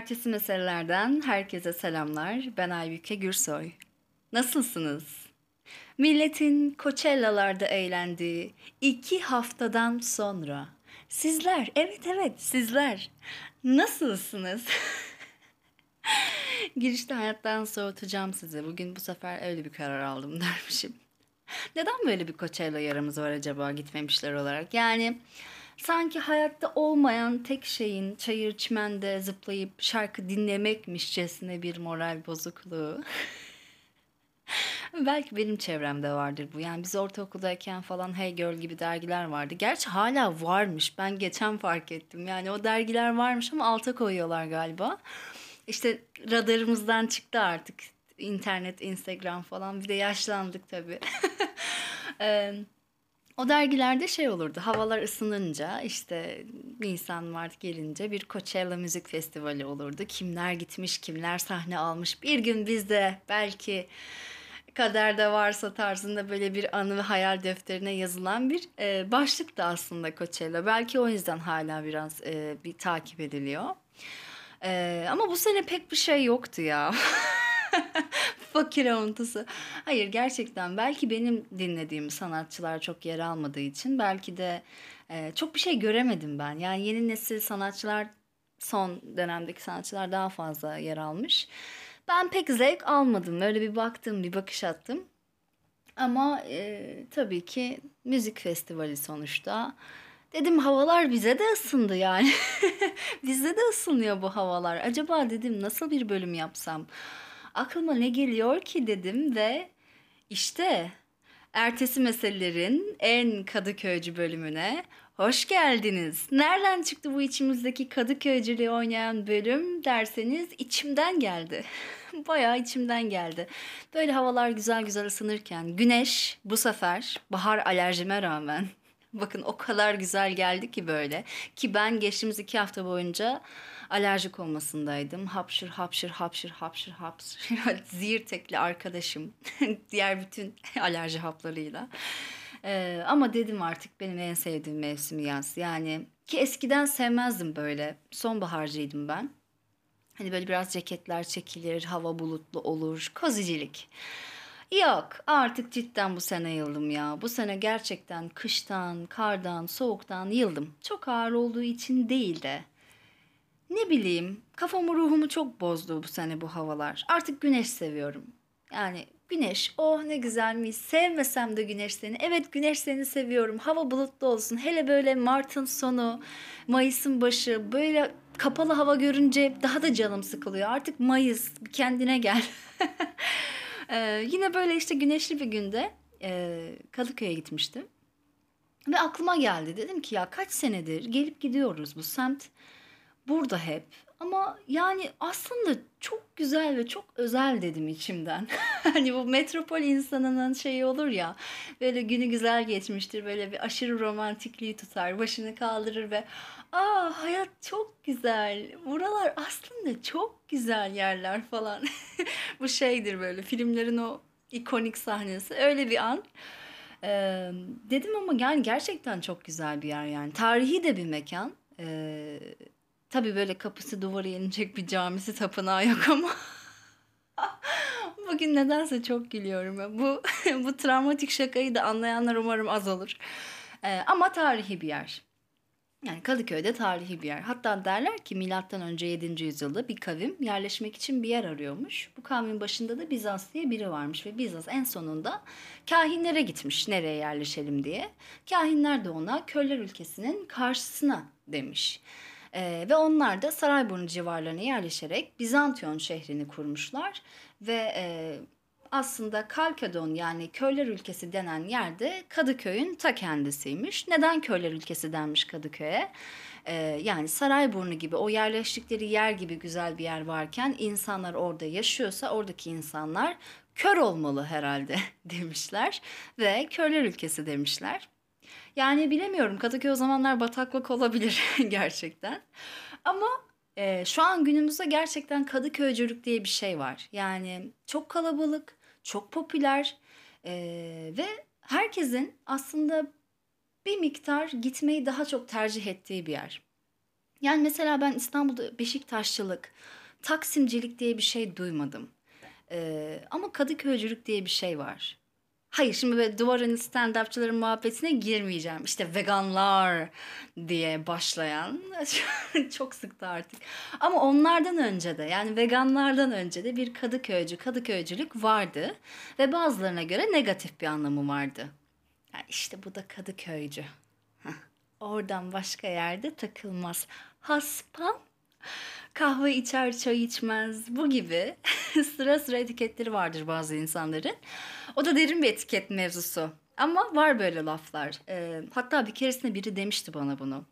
Ertesi meselelerden herkese selamlar. Ben Aybüke Gürsoy. Nasılsınız? Milletin Coachella'larda eğlendiği iki haftadan sonra sizler, evet evet sizler nasılsınız? Girişte hayattan soğutacağım sizi. Bugün bu sefer öyle bir karar aldım dermişim. Neden böyle bir Coachella yaramız var acaba gitmemişler olarak? Yani sanki hayatta olmayan tek şeyin çayır çimende zıplayıp şarkı dinlemekmişçesine bir moral bozukluğu. Belki benim çevremde vardır bu. Yani biz ortaokuldayken falan Hey Girl gibi dergiler vardı. Gerçi hala varmış. Ben geçen fark ettim. Yani o dergiler varmış ama alta koyuyorlar galiba. İşte radarımızdan çıktı artık. internet, Instagram falan. Bir de yaşlandık tabii. O dergilerde şey olurdu. Havalar ısınınca işte Nisan Mart gelince bir Coachella müzik festivali olurdu. Kimler gitmiş, kimler sahne almış. Bir gün biz de belki kaderde varsa tarzında böyle bir anı ve hayal defterine yazılan bir e, başlık da aslında Coachella. Belki o yüzden hala biraz e, bir takip ediliyor. E, ama bu sene pek bir şey yoktu ya. Fakir avuntusu. Hayır gerçekten belki benim dinlediğim sanatçılar çok yer almadığı için belki de e, çok bir şey göremedim ben. Yani yeni nesil sanatçılar son dönemdeki sanatçılar daha fazla yer almış. Ben pek zevk almadım. Öyle bir baktım, bir bakış attım. Ama e, tabii ki müzik festivali sonuçta. Dedim havalar bize de ısındı yani. bize de ısınıyor bu havalar. Acaba dedim nasıl bir bölüm yapsam? Aklıma ne geliyor ki dedim ve işte ertesi meselelerin en Kadıköycü bölümüne hoş geldiniz. Nereden çıktı bu içimizdeki Kadıköycülüğü oynayan bölüm derseniz içimden geldi. Bayağı içimden geldi. Böyle havalar güzel güzel ısınırken güneş bu sefer bahar alerjime rağmen Bakın o kadar güzel geldi ki böyle. Ki ben geçtiğimiz iki hafta boyunca alerjik olmasındaydım. Hapşır hapşır hapşır hapşır hapşır. Zirtekli arkadaşım. Diğer bütün alerji haplarıyla. Ee, ama dedim artık benim en sevdiğim mevsim yaz. Yani ki eskiden sevmezdim böyle. Sonbaharcıydım ben. Hani böyle biraz ceketler çekilir, hava bulutlu olur, kozicilik. Yok artık cidden bu sene yıldım ya. Bu sene gerçekten kıştan, kardan, soğuktan yıldım. Çok ağır olduğu için değil de. Ne bileyim kafamı ruhumu çok bozdu bu sene bu havalar. Artık güneş seviyorum. Yani güneş oh ne güzelmiş sevmesem de güneş seni. Evet güneş seni seviyorum. Hava bulutlu olsun. Hele böyle Mart'ın sonu, Mayıs'ın başı böyle kapalı hava görünce daha da canım sıkılıyor. Artık Mayıs kendine gel. Ee, yine böyle işte güneşli bir günde e, Kadıköy'e gitmiştim. Ve aklıma geldi. Dedim ki ya kaç senedir gelip gidiyoruz bu semt burada hep. Ama yani aslında çok güzel ve çok özel dedim içimden. hani bu metropol insanının şeyi olur ya. Böyle günü güzel geçmiştir. Böyle bir aşırı romantikliği tutar. Başını kaldırır ve aa hayat çok güzel. Buralar aslında çok güzel yerler falan. bu şeydir böyle filmlerin o ikonik sahnesi. Öyle bir an. Ee, dedim ama yani gerçekten çok güzel bir yer yani. Tarihi de bir mekan. Ee, Tabii böyle kapısı duvarı yenilecek bir camisi tapınağı yok ama. Bugün nedense çok gülüyorum. Bu bu travmatik şakayı da anlayanlar umarım az olur. Ee, ama tarihi bir yer. Yani Kadıköy'de tarihi bir yer. Hatta derler ki milattan önce 7. yüzyılda bir kavim yerleşmek için bir yer arıyormuş. Bu kavmin başında da Bizans diye biri varmış ve Bizans en sonunda kahinlere gitmiş nereye yerleşelim diye. Kahinler de ona köller ülkesinin karşısına demiş. E, ve onlar da Sarayburnu civarlarına yerleşerek Bizantiyon şehrini kurmuşlar ve e, aslında Kalkedon yani Köyler ülkesi denen yerde Kadıköy'ün ta kendisiymiş. Neden Köyler ülkesi denmiş Kadıköy'e? Ee, yani Sarayburnu gibi o yerleştikleri yer gibi güzel bir yer varken insanlar orada yaşıyorsa oradaki insanlar kör olmalı herhalde demişler ve Köyler ülkesi demişler. Yani bilemiyorum Kadıköy o zamanlar bataklık olabilir gerçekten. Ama e, şu an günümüzde gerçekten Kadıköycülük diye bir şey var. Yani çok kalabalık, çok popüler e, ve herkesin aslında bir miktar gitmeyi daha çok tercih ettiği bir yer. Yani mesela ben İstanbul'da Beşiktaşçılık, Taksimcilik diye bir şey duymadım. Ee, ama Kadıköycülük diye bir şey var. Hayır şimdi böyle duvarın stand-upçıların muhabbetine girmeyeceğim. İşte veganlar diye başlayan çok sıktı artık. Ama onlardan önce de yani veganlardan önce de bir Kadıköycü, Kadıköycülük vardı. Ve bazılarına göre negatif bir anlamı vardı. Yani işte bu da Kadıköycü. Oradan başka yerde takılmaz. Haspam kahve içer çay içmez bu gibi sıra sıra etiketleri vardır bazı insanların. O da derin bir etiket mevzusu. Ama var böyle laflar. Ee, hatta bir keresinde biri demişti bana bunu.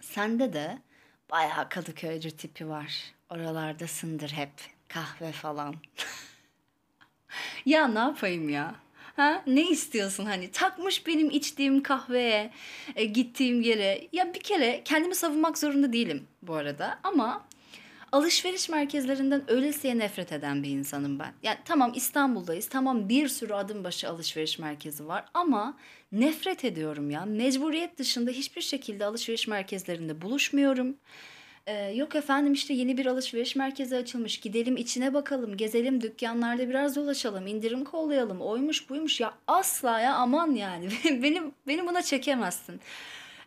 Sende de bayağı Kadıköycü tipi var. Oralardasındır hep kahve falan. ya ne yapayım ya? Ha? Ne istiyorsun hani? Takmış benim içtiğim kahveye, e, gittiğim yere. Ya bir kere kendimi savunmak zorunda değilim bu arada ama alışveriş merkezlerinden öyleseye nefret eden bir insanım ben. Yani tamam İstanbul'dayız. Tamam bir sürü adım başı alışveriş merkezi var ama nefret ediyorum ya. Mecburiyet dışında hiçbir şekilde alışveriş merkezlerinde buluşmuyorum. Ee, yok efendim işte yeni bir alışveriş merkezi açılmış. Gidelim içine bakalım, gezelim, dükkanlarda biraz dolaşalım, indirim kollayalım. Oymuş buymuş ya asla ya aman yani. beni, beni buna çekemezsin.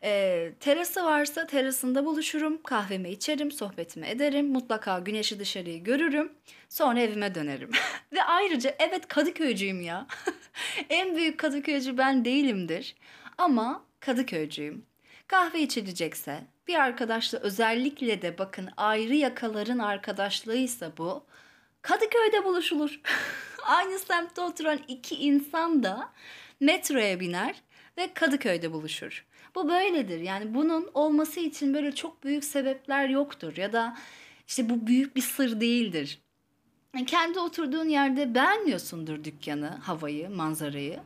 Ee, terası varsa terasında buluşurum, kahvemi içerim, sohbetimi ederim. Mutlaka güneşi dışarıyı görürüm. Sonra evime dönerim. Ve ayrıca evet Kadıköycüyüm ya. en büyük Kadıköycü ben değilimdir. Ama Kadıköycüyüm. Kahve içilecekse bir arkadaşla özellikle de bakın ayrı yakaların arkadaşlığıysa bu Kadıköy'de buluşulur. Aynı semtte oturan iki insan da metroya biner ve Kadıköy'de buluşur. Bu böyledir. Yani bunun olması için böyle çok büyük sebepler yoktur ya da işte bu büyük bir sır değildir. Yani kendi oturduğun yerde beğenmiyorsundur dükkanı, havayı, manzarayı.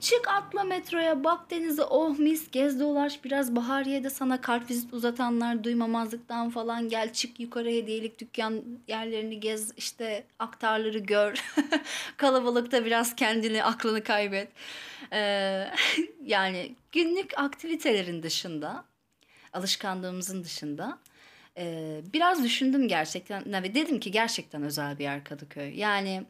Çık atla metroya bak denize oh mis gez dolaş biraz Bahariye'de sana kart vizit uzatanlar duymamazlıktan falan gel çık yukarı hediyelik dükkan yerlerini gez işte aktarları gör kalabalıkta biraz kendini aklını kaybet yani günlük aktivitelerin dışında alışkanlığımızın dışında e, biraz düşündüm gerçekten ve dedim ki gerçekten özel bir yer Kadıköy yani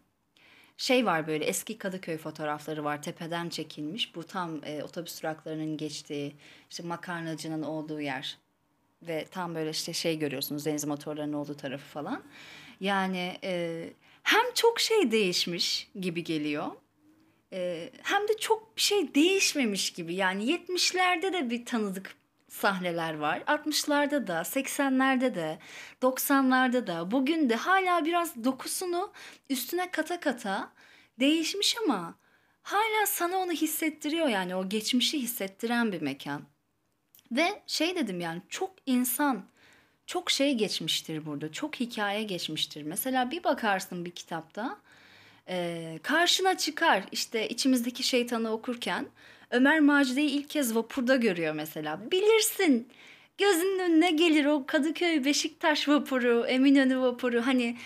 şey var böyle eski Kadıköy fotoğrafları var tepeden çekilmiş. Bu tam e, otobüs duraklarının geçtiği işte makarnacının olduğu yer. Ve tam böyle işte şey görüyorsunuz deniz motorlarının olduğu tarafı falan. Yani e, hem çok şey değişmiş gibi geliyor. E, hem de çok bir şey değişmemiş gibi. Yani 70'lerde de bir tanıdık sahneler var. 60'larda da, 80'lerde de, 90'larda da, bugün de hala biraz dokusunu üstüne kata kata değişmiş ama hala sana onu hissettiriyor yani o geçmişi hissettiren bir mekan. Ve şey dedim yani çok insan, çok şey geçmiştir burada, çok hikaye geçmiştir. Mesela bir bakarsın bir kitapta, e, karşına çıkar işte içimizdeki şeytanı okurken Ömer Macide'yi ilk kez vapurda görüyor mesela. Bilirsin gözünün önüne gelir o Kadıköy Beşiktaş vapuru, Eminönü vapuru hani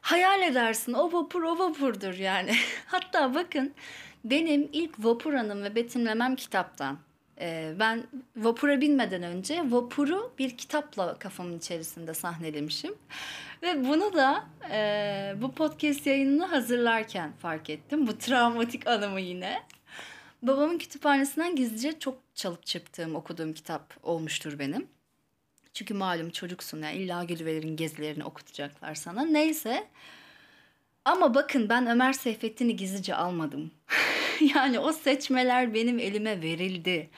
hayal edersin o vapur o vapurdur yani. Hatta bakın benim ilk vapur anım ve betimlemem kitaptan. Ee, ben vapura binmeden önce vapuru bir kitapla kafamın içerisinde sahnelemişim. Ve bunu da e, bu podcast yayınını hazırlarken fark ettim. Bu travmatik anımı yine. Babamın kütüphanesinden gizlice çok çalıp çırptığım, okuduğum kitap olmuştur benim. Çünkü malum çocuksun ya illa Gülver'in gezilerini okutacaklar sana. Neyse. Ama bakın ben Ömer Seyfettin'i gizlice almadım. yani o seçmeler benim elime verildi.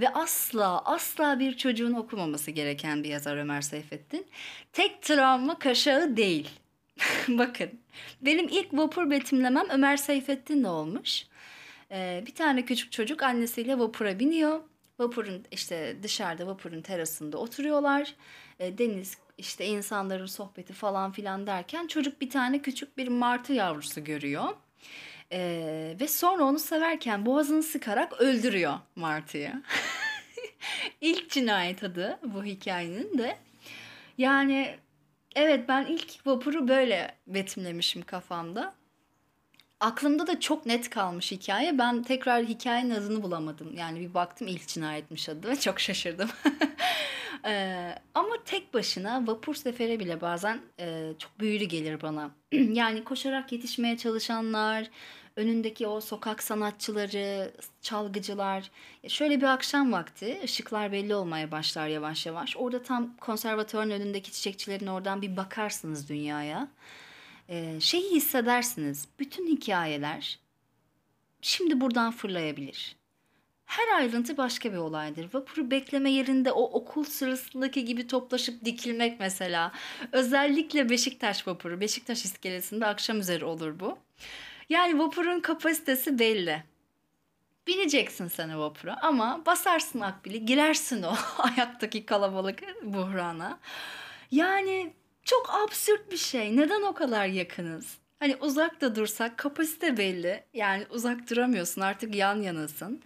Ve asla asla bir çocuğun okumaması gereken bir yazar Ömer Seyfettin. Tek travma kaşağı değil. bakın benim ilk vapur betimlemem Ömer Seyfettin'le olmuş. Ee, bir tane küçük çocuk annesiyle vapura biniyor. Vapurun işte dışarıda vapurun terasında oturuyorlar. Ee, deniz işte insanların sohbeti falan filan derken çocuk bir tane küçük bir martı yavrusu görüyor. Ee, ve sonra onu severken boğazını sıkarak öldürüyor martıyı. İlk cinayet adı bu hikayenin de. Yani evet ben ilk vapuru böyle betimlemişim kafamda aklımda da çok net kalmış hikaye. Ben tekrar hikayenin adını bulamadım. Yani bir baktım ilk cinayetmiş adı ve çok şaşırdım. Ee, ama tek başına vapur seferi bile bazen e, çok büyülü gelir bana. yani koşarak yetişmeye çalışanlar, önündeki o sokak sanatçıları, çalgıcılar. Ya Şöyle bir akşam vakti ışıklar belli olmaya başlar yavaş yavaş. Orada tam konservatuvarın önündeki çiçekçilerin oradan bir bakarsınız dünyaya. Ee, şeyi hissedersiniz. Bütün hikayeler şimdi buradan fırlayabilir. Her ayrıntı başka bir olaydır. Vapuru bekleme yerinde o okul sırasındaki gibi toplaşıp dikilmek mesela. Özellikle Beşiktaş vapuru. Beşiktaş iskelesinde akşam üzeri olur bu. Yani vapurun kapasitesi belli. Bineceksin sen vapura ama basarsın akbili, girersin o ayaktaki kalabalık buhrana. Yani çok absürt bir şey. Neden o kadar yakınız? Hani uzakta dursak kapasite belli. Yani uzak duramıyorsun artık yan yanasın.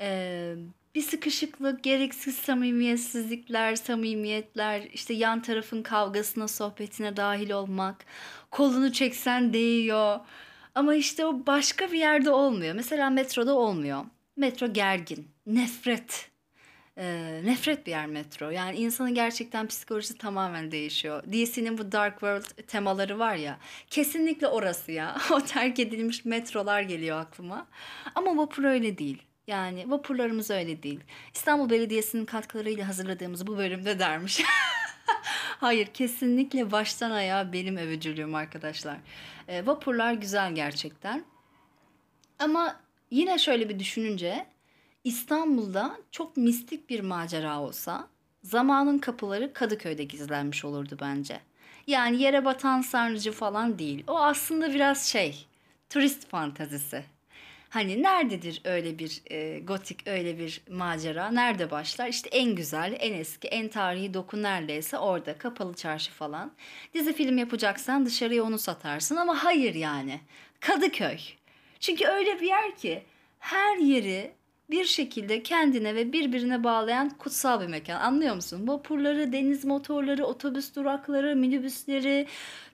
Ee, bir sıkışıklık, gereksiz samimiyetsizlikler, samimiyetler, işte yan tarafın kavgasına, sohbetine dahil olmak, kolunu çeksen değiyor. Ama işte o başka bir yerde olmuyor. Mesela metroda olmuyor. Metro gergin, nefret. Ee, nefret bir yer metro. Yani insanın gerçekten psikolojisi tamamen değişiyor. DC'nin bu Dark World temaları var ya. Kesinlikle orası ya. O terk edilmiş metrolar geliyor aklıma. Ama vapur öyle değil. Yani vapurlarımız öyle değil. İstanbul Belediyesi'nin katkılarıyla hazırladığımız bu bölümde dermiş. Hayır, kesinlikle baştan ayağa benim övücülüğüm arkadaşlar. Ee, vapurlar güzel gerçekten. Ama yine şöyle bir düşününce İstanbul'da çok mistik bir macera olsa zamanın kapıları Kadıköy'de gizlenmiş olurdu bence. Yani yere batan sarnıcı falan değil. O aslında biraz şey, turist fantazisi. Hani nerededir öyle bir e, gotik, öyle bir macera? Nerede başlar? İşte en güzel, en eski, en tarihi doku neredeyse orada. Kapalı çarşı falan. Dizi film yapacaksan dışarıya onu satarsın ama hayır yani. Kadıköy. Çünkü öyle bir yer ki her yeri bir şekilde kendine ve birbirine bağlayan kutsal bir mekan. Anlıyor musun? Vapurları, deniz motorları, otobüs durakları, minibüsleri,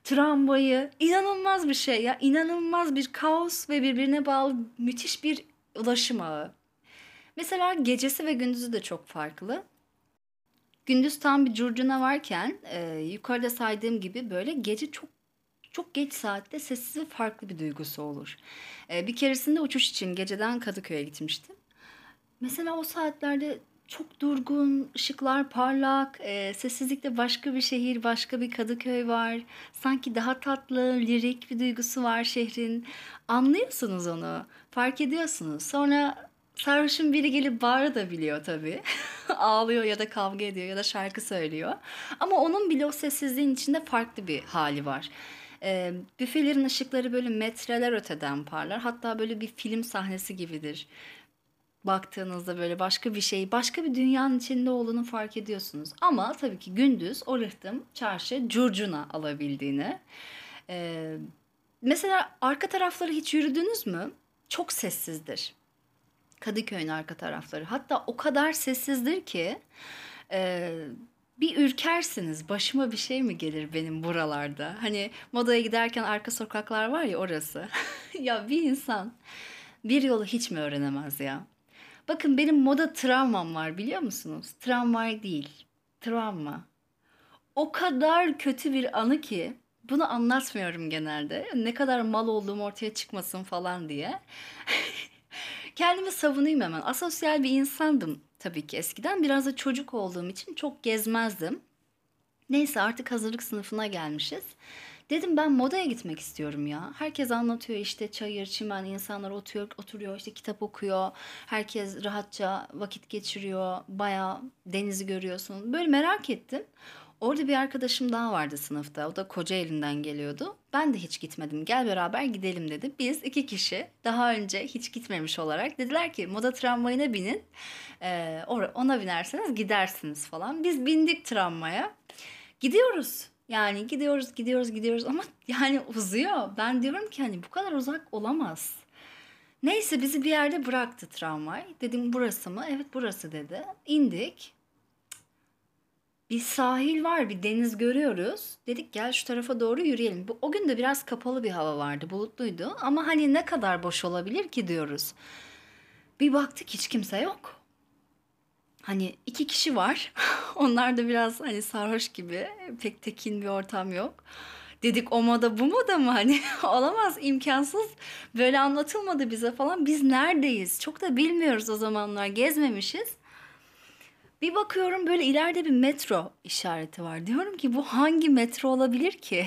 tramvayı. inanılmaz bir şey ya. İnanılmaz bir kaos ve birbirine bağlı müthiş bir ulaşım ağı. Mesela gecesi ve gündüzü de çok farklı. Gündüz tam bir curcuna varken e, yukarıda saydığım gibi böyle gece çok çok geç saatte sessiz ve farklı bir duygusu olur. E, bir keresinde uçuş için geceden Kadıköy'e gitmiştim. Mesela o saatlerde çok durgun, ışıklar parlak, e, sessizlikte başka bir şehir, başka bir Kadıköy var. Sanki daha tatlı, lirik bir duygusu var şehrin. Anlıyorsunuz onu, fark ediyorsunuz. Sonra sarhoşun biri gelip bağırabiliyor tabii. Ağlıyor ya da kavga ediyor ya da şarkı söylüyor. Ama onun bile o sessizliğin içinde farklı bir hali var. E, büfelerin ışıkları böyle metreler öteden parlar. Hatta böyle bir film sahnesi gibidir baktığınızda böyle başka bir şey, başka bir dünyanın içinde olduğunu fark ediyorsunuz. Ama tabii ki gündüz o rıhtım çarşı curcuna alabildiğini. Ee, mesela arka tarafları hiç yürüdünüz mü? Çok sessizdir. Kadıköy'ün arka tarafları. Hatta o kadar sessizdir ki e, bir ürkersiniz. Başıma bir şey mi gelir benim buralarda? Hani modaya giderken arka sokaklar var ya orası. ya bir insan bir yolu hiç mi öğrenemez ya? Bakın benim moda travmam var biliyor musunuz? Travma değil. Travma. O kadar kötü bir anı ki bunu anlatmıyorum genelde. Ne kadar mal olduğum ortaya çıkmasın falan diye. Kendimi savunayım hemen. Asosyal bir insandım tabii ki eskiden. Biraz da çocuk olduğum için çok gezmezdim. Neyse artık hazırlık sınıfına gelmişiz. Dedim ben modaya gitmek istiyorum ya. Herkes anlatıyor işte çayır, çimen, insanlar oturuyor, oturuyor işte kitap okuyor. Herkes rahatça vakit geçiriyor. Baya denizi görüyorsun. Böyle merak ettim. Orada bir arkadaşım daha vardı sınıfta. O da koca elinden geliyordu. Ben de hiç gitmedim. Gel beraber gidelim dedi. Biz iki kişi daha önce hiç gitmemiş olarak dediler ki moda tramvayına binin. Ee, ona binerseniz gidersiniz falan. Biz bindik tramvaya. Gidiyoruz. Yani gidiyoruz, gidiyoruz, gidiyoruz ama yani uzuyor. Ben diyorum ki hani bu kadar uzak olamaz. Neyse bizi bir yerde bıraktı tramvay. Dedim burası mı? Evet burası dedi. İndik. Bir sahil var, bir deniz görüyoruz. Dedik gel şu tarafa doğru yürüyelim. Bu, o gün de biraz kapalı bir hava vardı, bulutluydu. Ama hani ne kadar boş olabilir ki diyoruz. Bir baktık hiç kimse yok. Hani iki kişi var. Onlar da biraz hani sarhoş gibi. Pek tekin bir ortam yok. Dedik o moda bu moda mı hani olamaz imkansız böyle anlatılmadı bize falan biz neredeyiz çok da bilmiyoruz o zamanlar gezmemişiz bir bakıyorum böyle ileride bir metro işareti var diyorum ki bu hangi metro olabilir ki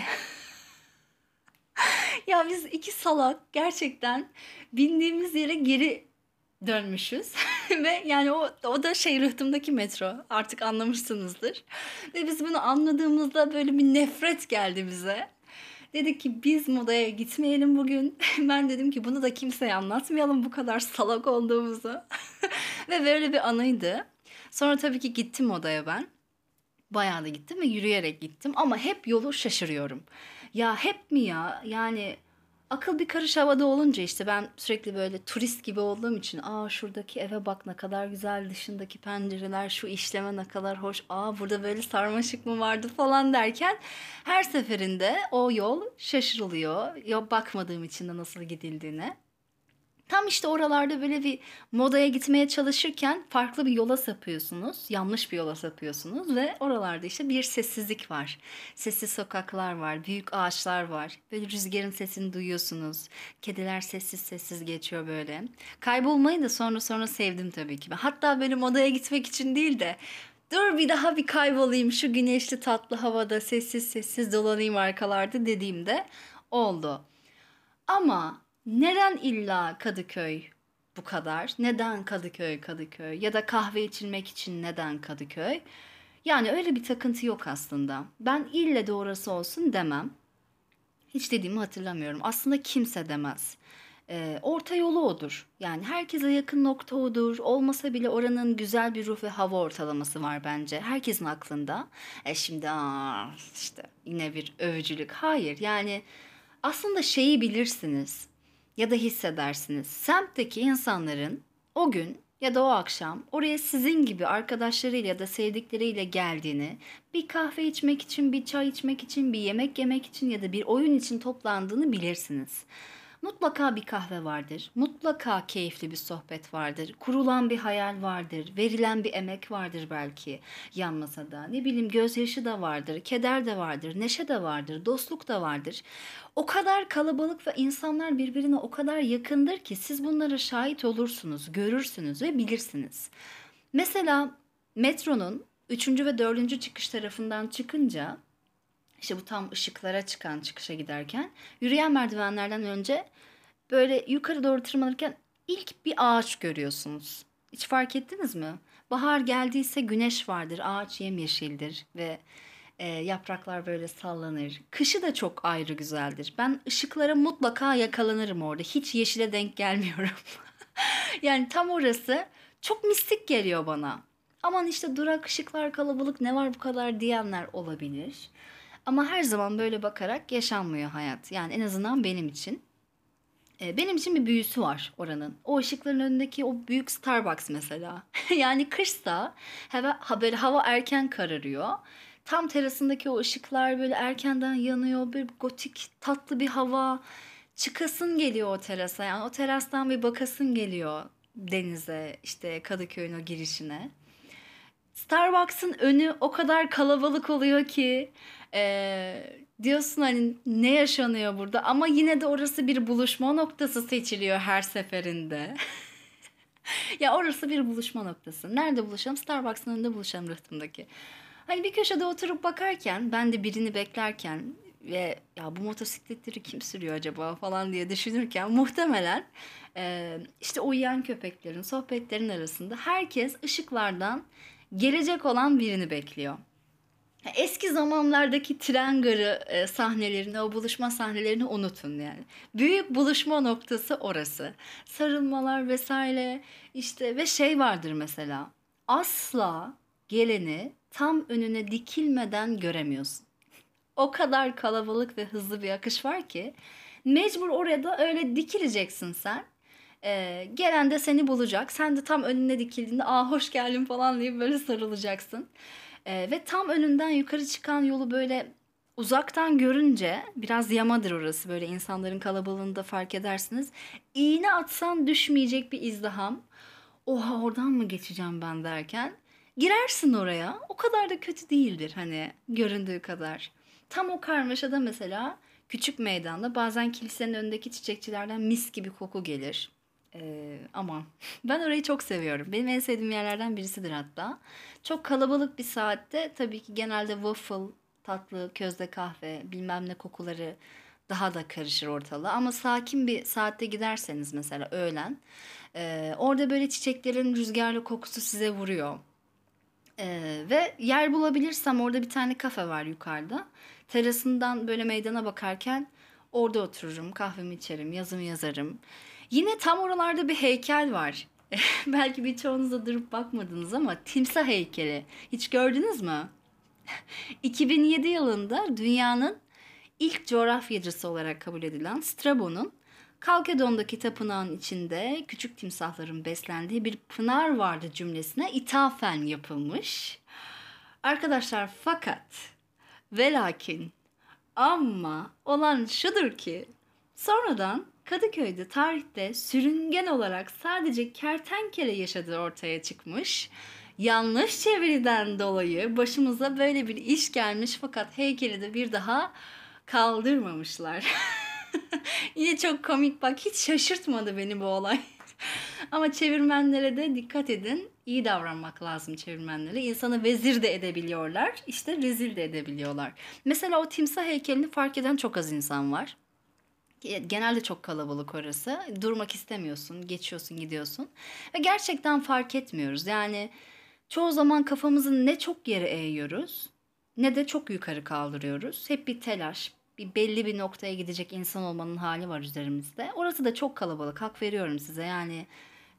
ya biz iki salak gerçekten bindiğimiz yere geri dönmüşüz. Ve yani o, o da şey rıhtımdaki metro. Artık anlamışsınızdır. Ve biz bunu anladığımızda böyle bir nefret geldi bize. Dedik ki biz modaya gitmeyelim bugün. Ben dedim ki bunu da kimseye anlatmayalım bu kadar salak olduğumuzu. ve böyle bir anıydı. Sonra tabii ki gittim modaya ben. Bayağı da gittim ve yürüyerek gittim ama hep yolu şaşırıyorum. Ya hep mi ya? Yani akıl bir karış havada olunca işte ben sürekli böyle turist gibi olduğum için aa şuradaki eve bak ne kadar güzel dışındaki pencereler şu işleme ne kadar hoş aa burada böyle sarmaşık mı vardı falan derken her seferinde o yol şaşırılıyor. Ya bakmadığım için de nasıl gidildiğine. Tam işte oralarda böyle bir modaya gitmeye çalışırken farklı bir yola sapıyorsunuz. Yanlış bir yola sapıyorsunuz ve oralarda işte bir sessizlik var. Sessiz sokaklar var, büyük ağaçlar var. Böyle rüzgarın sesini duyuyorsunuz. Kediler sessiz sessiz geçiyor böyle. Kaybolmayı da sonra sonra sevdim tabii ki. Hatta böyle modaya gitmek için değil de dur bir daha bir kaybolayım şu güneşli tatlı havada sessiz sessiz dolanayım arkalarda dediğimde oldu. Ama neden illa Kadıköy bu kadar? Neden Kadıköy Kadıköy? Ya da kahve içilmek için neden Kadıköy? Yani öyle bir takıntı yok aslında. Ben ille de orası olsun demem. Hiç dediğimi hatırlamıyorum. Aslında kimse demez. E, orta yolu odur. Yani herkese yakın nokta odur. Olmasa bile oranın güzel bir ruh ve hava ortalaması var bence. Herkesin aklında. E şimdi aa, işte yine bir övücülük. Hayır yani aslında şeyi bilirsiniz ya da hissedersiniz. Semtteki insanların o gün ya da o akşam oraya sizin gibi arkadaşlarıyla ya da sevdikleriyle geldiğini, bir kahve içmek için, bir çay içmek için, bir yemek yemek için ya da bir oyun için toplandığını bilirsiniz. Mutlaka bir kahve vardır. Mutlaka keyifli bir sohbet vardır. Kurulan bir hayal vardır. Verilen bir emek vardır belki yan masada. Ne bileyim gözyaşı da vardır. Keder de vardır. Neşe de vardır. Dostluk da vardır. O kadar kalabalık ve insanlar birbirine o kadar yakındır ki siz bunlara şahit olursunuz, görürsünüz ve bilirsiniz. Mesela metronun 3. ve 4. çıkış tarafından çıkınca işte bu tam ışıklara çıkan çıkışa giderken yürüyen merdivenlerden önce böyle yukarı doğru tırmanırken ilk bir ağaç görüyorsunuz. Hiç fark ettiniz mi? Bahar geldiyse güneş vardır, ağaç yemyeşildir ve e, yapraklar böyle sallanır. Kışı da çok ayrı güzeldir. Ben ışıklara mutlaka yakalanırım orada. Hiç yeşile denk gelmiyorum. yani tam orası çok mistik geliyor bana. Aman işte durak ışıklar kalabalık ne var bu kadar diyenler olabilir. Ama her zaman böyle bakarak yaşanmıyor hayat. Yani en azından benim için. Ee, benim için bir büyüsü var oranın. O ışıkların önündeki o büyük Starbucks mesela. yani kışsa hava, böyle hava erken kararıyor. Tam terasındaki o ışıklar böyle erkenden yanıyor. Bir gotik tatlı bir hava. Çıkasın geliyor o terasa. Yani o terastan bir bakasın geliyor denize işte Kadıköy'ün o girişine. Starbucks'ın önü o kadar kalabalık oluyor ki ee, diyorsun hani ne yaşanıyor burada ama yine de orası bir buluşma noktası seçiliyor her seferinde. ya orası bir buluşma noktası. Nerede buluşalım? Starbucks'ın önünde buluşalım rıhtımdaki. Hani bir köşede oturup bakarken ben de birini beklerken ve ya bu motosikletleri kim sürüyor acaba falan diye düşünürken muhtemelen e, işte uyuyan köpeklerin sohbetlerin arasında herkes ışıklardan gelecek olan birini bekliyor. Eski zamanlardaki tren garı e, sahnelerini, o buluşma sahnelerini unutun yani. Büyük buluşma noktası orası. Sarılmalar vesaire işte ve şey vardır mesela. Asla geleni tam önüne dikilmeden göremiyorsun. O kadar kalabalık ve hızlı bir akış var ki mecbur oraya da öyle dikileceksin sen. Ee, gelen de seni bulacak. Sen de tam önüne dikildiğinde aa hoş geldin falan diye böyle sarılacaksın. Ee, ve tam önünden yukarı çıkan yolu böyle uzaktan görünce biraz yamadır orası böyle insanların kalabalığında fark edersiniz. İğne atsan düşmeyecek bir izdiham. Oha oradan mı geçeceğim ben derken Girersin oraya. O kadar da kötü değildir hani göründüğü kadar. Tam o karmaşada mesela küçük meydanda bazen kilisenin önündeki çiçekçilerden mis gibi koku gelir. Ee, aman ben orayı çok seviyorum. Benim en sevdiğim yerlerden birisidir hatta. Çok kalabalık bir saatte tabii ki genelde waffle, tatlı, közde kahve, bilmem ne kokuları daha da karışır ortalığa. Ama sakin bir saatte giderseniz mesela öğlen e, orada böyle çiçeklerin rüzgarlı kokusu size vuruyor. E, ve yer bulabilirsem orada bir tane kafe var yukarıda. Terasından böyle meydana bakarken orada otururum, kahvemi içerim, yazımı yazarım. Yine tam oralarda bir heykel var. Belki birçoğunuz da durup bakmadınız ama timsah heykeli. Hiç gördünüz mü? 2007 yılında dünyanın ilk coğrafyacısı olarak kabul edilen Strabo'nun Kalkedon'daki tapınağın içinde küçük timsahların beslendiği bir pınar vardı cümlesine ithafen yapılmış. Arkadaşlar fakat ve lakin ama olan şudur ki sonradan Kadıköy'de tarihte sürüngen olarak sadece kertenkele yaşadığı ortaya çıkmış. Yanlış çeviriden dolayı başımıza böyle bir iş gelmiş fakat heykeli de bir daha kaldırmamışlar. Yine çok komik bak hiç şaşırtmadı beni bu olay. Ama çevirmenlere de dikkat edin. İyi davranmak lazım çevirmenlere. İnsanı vezir de edebiliyorlar. işte rezil de edebiliyorlar. Mesela o timsah heykelini fark eden çok az insan var. Genelde çok kalabalık orası. Durmak istemiyorsun, geçiyorsun, gidiyorsun. Ve gerçekten fark etmiyoruz. Yani çoğu zaman kafamızı ne çok yere eğiyoruz ne de çok yukarı kaldırıyoruz. Hep bir telaş, bir belli bir noktaya gidecek insan olmanın hali var üzerimizde. Orası da çok kalabalık. Hak veriyorum size. Yani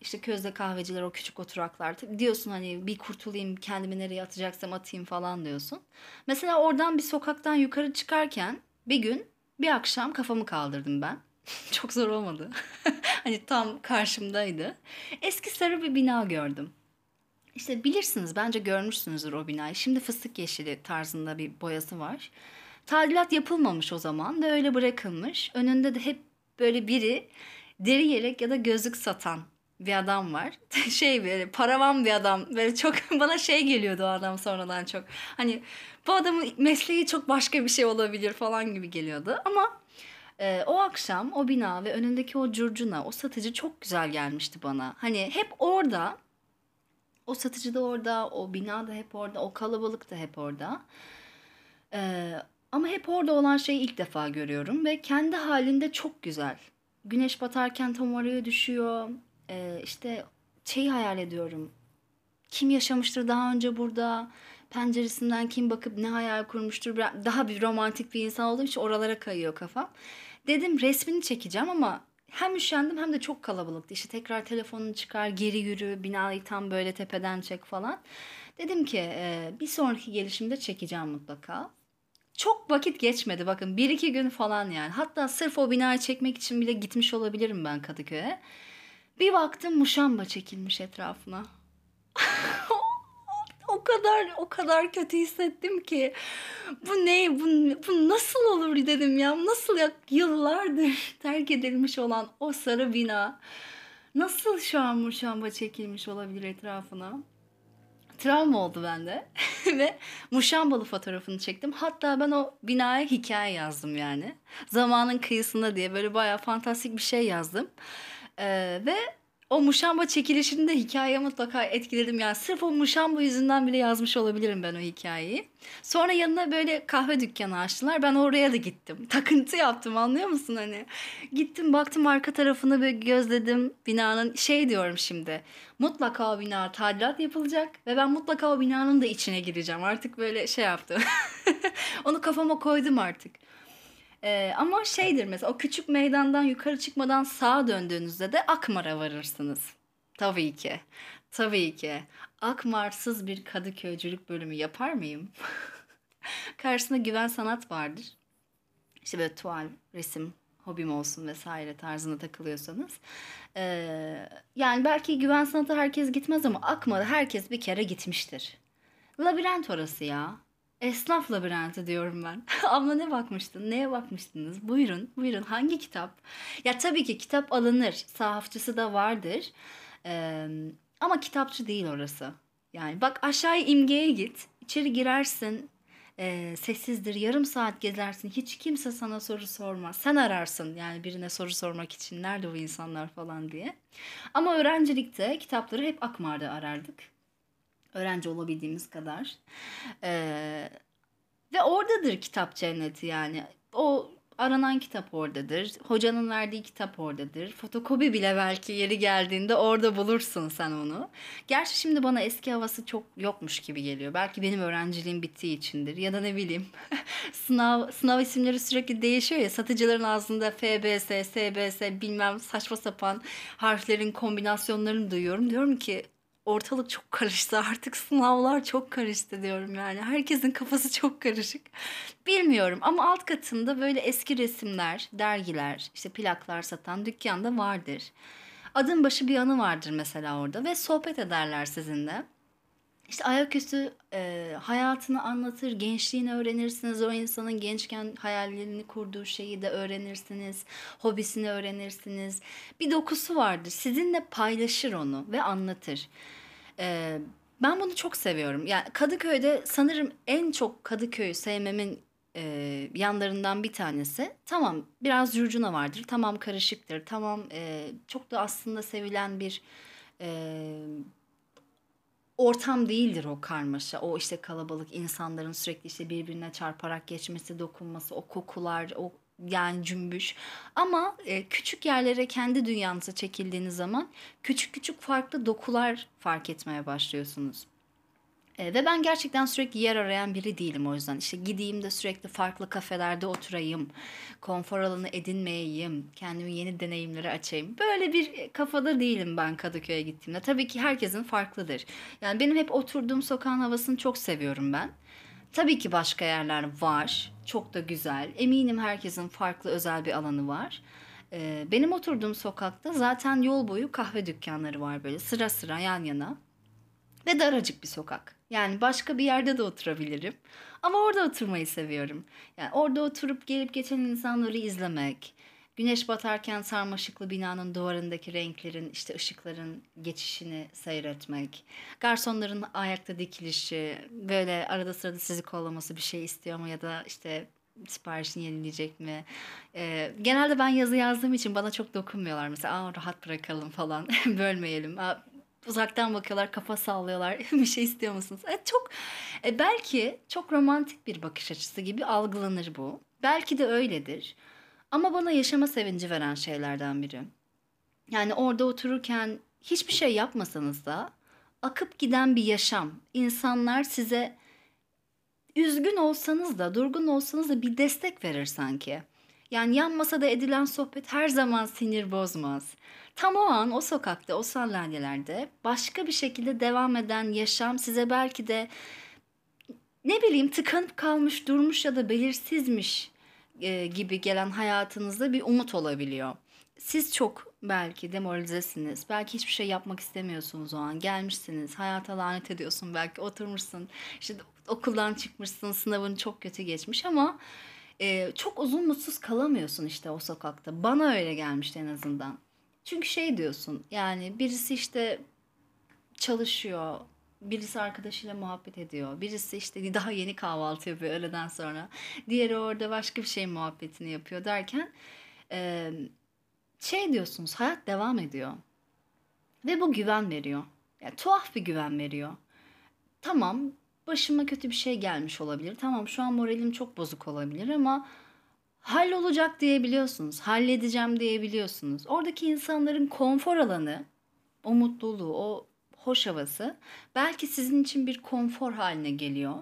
işte közde kahveciler o küçük oturaklar diyorsun hani bir kurtulayım kendimi nereye atacaksam atayım falan diyorsun. Mesela oradan bir sokaktan yukarı çıkarken bir gün bir akşam kafamı kaldırdım ben. Çok zor olmadı. hani tam karşımdaydı. Eski sarı bir bina gördüm. İşte bilirsiniz bence görmüşsünüzdür o binayı. Şimdi fıstık yeşili tarzında bir boyası var. Tadilat yapılmamış o zaman ve öyle bırakılmış. Önünde de hep böyle biri deri yelek ya da gözlük satan bir adam var. şey böyle paravan bir adam. Böyle çok bana şey geliyordu o adam sonradan çok. Hani bu adamın mesleği çok başka bir şey olabilir falan gibi geliyordu. Ama e, o akşam o bina ve önündeki o curcuna, o satıcı çok güzel gelmişti bana. Hani hep orada, o satıcı da orada, o bina da hep orada, o kalabalık da hep orada. E, ama hep orada olan şeyi ilk defa görüyorum ve kendi halinde çok güzel. Güneş batarken tam oraya düşüyor. E, işte şeyi hayal ediyorum. Kim yaşamıştır daha önce burada? penceresinden kim bakıp ne hayal kurmuştur. Daha bir romantik bir insan olduğum için oralara kayıyor kafam. Dedim resmini çekeceğim ama hem üşendim hem de çok kalabalıktı. İşte tekrar telefonunu çıkar, geri yürü, binayı tam böyle tepeden çek falan. Dedim ki e, bir sonraki gelişimde çekeceğim mutlaka. Çok vakit geçmedi bakın bir iki gün falan yani. Hatta sırf o binayı çekmek için bile gitmiş olabilirim ben Kadıköy'e. Bir baktım muşamba çekilmiş etrafına o kadar o kadar kötü hissettim ki bu ne bu, bu nasıl olur dedim ya nasıl ya yıllardır terk edilmiş olan o sarı bina nasıl şu an muşamba çekilmiş olabilir etrafına travma oldu bende ve muşambalı fotoğrafını çektim. Hatta ben o binaya hikaye yazdım yani. Zamanın kıyısında diye böyle bayağı fantastik bir şey yazdım. Ee, ve o muşamba çekilişini de hikaye mutlaka etkiledim. Yani sırf o muşamba yüzünden bile yazmış olabilirim ben o hikayeyi. Sonra yanına böyle kahve dükkanı açtılar. Ben oraya da gittim. Takıntı yaptım anlıyor musun hani? Gittim baktım arka tarafını bir gözledim. Binanın şey diyorum şimdi. Mutlaka o bina tadilat yapılacak. Ve ben mutlaka o binanın da içine gireceğim. Artık böyle şey yaptım. Onu kafama koydum artık. Ee, ama şeydir mesela o küçük meydandan yukarı çıkmadan sağa döndüğünüzde de Akmar'a varırsınız. Tabii ki. Tabii ki. Akmar'sız bir Kadıköycülük bölümü yapar mıyım? Karşısında güven sanat vardır. İşte böyle tuval, resim, hobim olsun vesaire tarzında takılıyorsanız. Ee, yani belki güven sanatı herkes gitmez ama Akmar'a herkes bir kere gitmiştir. Labirent orası ya. Esnaf labirenti diyorum ben. Abla ne bakmıştın? Neye bakmıştınız? Buyurun, buyurun. Hangi kitap? Ya tabii ki kitap alınır. Sahafçısı da vardır. Ee, ama kitapçı değil orası. Yani bak aşağıya imgeye git. içeri girersin. E, sessizdir. Yarım saat gezersin. Hiç kimse sana soru sormaz. Sen ararsın yani birine soru sormak için. Nerede bu insanlar falan diye. Ama öğrencilikte kitapları hep Akmar'da arardık. Öğrenci olabildiğimiz kadar. Ee, ve oradadır kitap cenneti yani. O aranan kitap oradadır. Hocanın verdiği kitap oradadır. Fotokopi bile belki yeri geldiğinde orada bulursun sen onu. Gerçi şimdi bana eski havası çok yokmuş gibi geliyor. Belki benim öğrenciliğim bittiği içindir. Ya da ne bileyim sınav sınav isimleri sürekli değişiyor ya. Satıcıların ağzında FBS, SBS bilmem saçma sapan harflerin kombinasyonlarını duyuyorum. Diyorum ki ortalık çok karıştı artık sınavlar çok karıştı diyorum yani. Herkesin kafası çok karışık. Bilmiyorum ama alt katında böyle eski resimler, dergiler, işte plaklar satan dükkanda vardır. Adım başı bir anı vardır mesela orada ve sohbet ederler sizinle. İşte ayaküstü e, hayatını anlatır, gençliğini öğrenirsiniz. O insanın gençken hayallerini kurduğu şeyi de öğrenirsiniz. Hobisini öğrenirsiniz. Bir dokusu vardır. Sizinle paylaşır onu ve anlatır. E, ben bunu çok seviyorum. Yani Kadıköy'de sanırım en çok Kadıköy'ü sevmemin e, yanlarından bir tanesi. Tamam biraz curcuna vardır. Tamam karışıktır. Tamam e, çok da aslında sevilen bir... E, ortam değildir o karmaşa. O işte kalabalık insanların sürekli işte birbirine çarparak geçmesi, dokunması, o kokular, o yani cümbüş. Ama e, küçük yerlere kendi dünyanıza çekildiğiniz zaman küçük küçük farklı dokular fark etmeye başlıyorsunuz. E, ve ben gerçekten sürekli yer arayan biri değilim o yüzden. İşte gideyim de sürekli farklı kafelerde oturayım, konfor alanı edinmeyeyim, kendimi yeni deneyimlere açayım. Böyle bir kafada değilim ben Kadıköy'e gittiğimde. Tabii ki herkesin farklıdır. Yani benim hep oturduğum sokağın havasını çok seviyorum ben. Tabii ki başka yerler var. Çok da güzel. Eminim herkesin farklı özel bir alanı var. E, benim oturduğum sokakta zaten yol boyu kahve dükkanları var böyle sıra sıra yan yana. Ve daracık bir sokak. Yani başka bir yerde de oturabilirim. Ama orada oturmayı seviyorum. Yani orada oturup gelip geçen insanları izlemek, güneş batarken sarmaşıklı binanın duvarındaki renklerin, işte ışıkların geçişini seyretmek, garsonların ayakta dikilişi, böyle arada sırada sizi kollaması bir şey istiyor mu ya da işte siparişini yenileyecek mi? Ee, genelde ben yazı yazdığım için bana çok dokunmuyorlar. Mesela Aa, rahat bırakalım falan, bölmeyelim. Aa, uzaktan bakıyorlar, kafa sallıyorlar. bir şey istiyor musunuz? E, çok e, belki çok romantik bir bakış açısı gibi algılanır bu. Belki de öyledir. Ama bana yaşama sevinci veren şeylerden biri. Yani orada otururken hiçbir şey yapmasanız da akıp giden bir yaşam. İnsanlar size üzgün olsanız da, durgun olsanız da bir destek verir sanki. Yani yan masada edilen sohbet her zaman sinir bozmaz. Tam o an o sokakta, o sandalyelerde başka bir şekilde devam eden yaşam size belki de ne bileyim tıkanıp kalmış, durmuş ya da belirsizmiş e, gibi gelen hayatınızda bir umut olabiliyor. Siz çok belki demoralizesiniz. Belki hiçbir şey yapmak istemiyorsunuz o an. Gelmişsiniz, hayata lanet ediyorsun belki. Oturmuşsun, işte okuldan çıkmışsın, sınavın çok kötü geçmiş ama e, çok uzun mutsuz kalamıyorsun işte o sokakta. Bana öyle gelmişti en azından. Çünkü şey diyorsun yani birisi işte çalışıyor, birisi arkadaşıyla muhabbet ediyor, birisi işte daha yeni kahvaltı yapıyor öğleden sonra, diğeri orada başka bir şey muhabbetini yapıyor derken şey diyorsunuz hayat devam ediyor ve bu güven veriyor. Yani tuhaf bir güven veriyor. Tamam başıma kötü bir şey gelmiş olabilir. Tamam şu an moralim çok bozuk olabilir ama hallolacak diyebiliyorsunuz. Halledeceğim diyebiliyorsunuz. Oradaki insanların konfor alanı, o mutluluğu, o hoş havası belki sizin için bir konfor haline geliyor.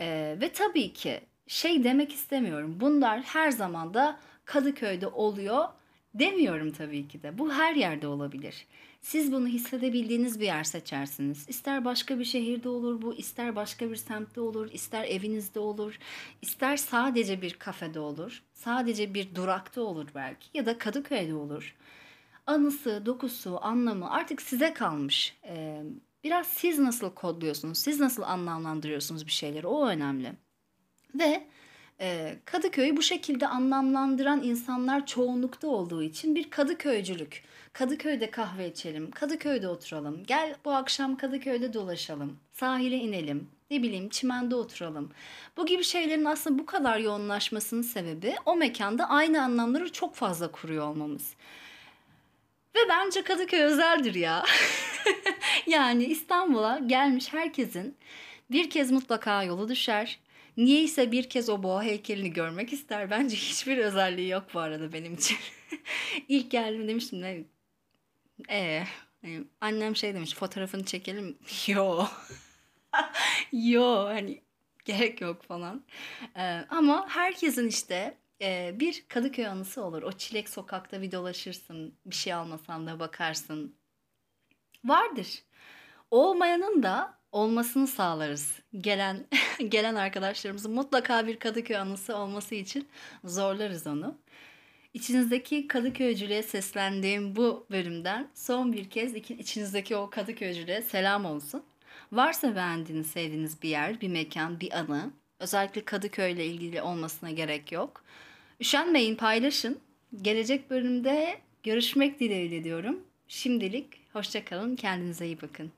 Ee, ve tabii ki şey demek istemiyorum. Bunlar her zaman da Kadıköy'de oluyor demiyorum tabii ki de. Bu her yerde olabilir. Siz bunu hissedebildiğiniz bir yer seçersiniz. İster başka bir şehirde olur bu, ister başka bir semtte olur, ister evinizde olur, ister sadece bir kafede olur, sadece bir durakta olur belki ya da Kadıköy'de olur. Anısı, dokusu, anlamı artık size kalmış. Ee, biraz siz nasıl kodluyorsunuz, siz nasıl anlamlandırıyorsunuz bir şeyleri o önemli. Ve Ee, Kadıköy'ü bu şekilde anlamlandıran insanlar çoğunlukta olduğu için bir Kadıköycülük. Kadıköy'de kahve içelim, Kadıköy'de oturalım, gel bu akşam Kadıköy'de dolaşalım, sahile inelim, ne bileyim çimende oturalım. Bu gibi şeylerin aslında bu kadar yoğunlaşmasının sebebi o mekanda aynı anlamları çok fazla kuruyor olmamız. Ve bence Kadıköy özeldir ya. yani İstanbul'a gelmiş herkesin bir kez mutlaka yolu düşer. Niyeyse bir kez o boğa heykelini görmek ister. Bence hiçbir özelliği yok bu arada benim için. İlk geldim demiştim ne ee, annem şey demiş fotoğrafını çekelim. Yo. Yo hani gerek yok falan. Ee, ama herkesin işte e, bir Kadıköy anısı olur. O çilek sokakta bir dolaşırsın. Bir şey almasan da bakarsın. Vardır. Olmayanın da olmasını sağlarız. Gelen gelen arkadaşlarımızın mutlaka bir Kadıköy anısı olması için zorlarız onu. İçinizdeki Kadıköycülüğe seslendiğim bu bölümden son bir kez içinizdeki o Kadıköycülüğe selam olsun. Varsa beğendiğiniz, sevdiğiniz bir yer, bir mekan, bir anı, özellikle Kadıköy ile ilgili olmasına gerek yok. Üşenmeyin, paylaşın. Gelecek bölümde görüşmek dileğiyle diyorum. Şimdilik hoşçakalın, kendinize iyi bakın.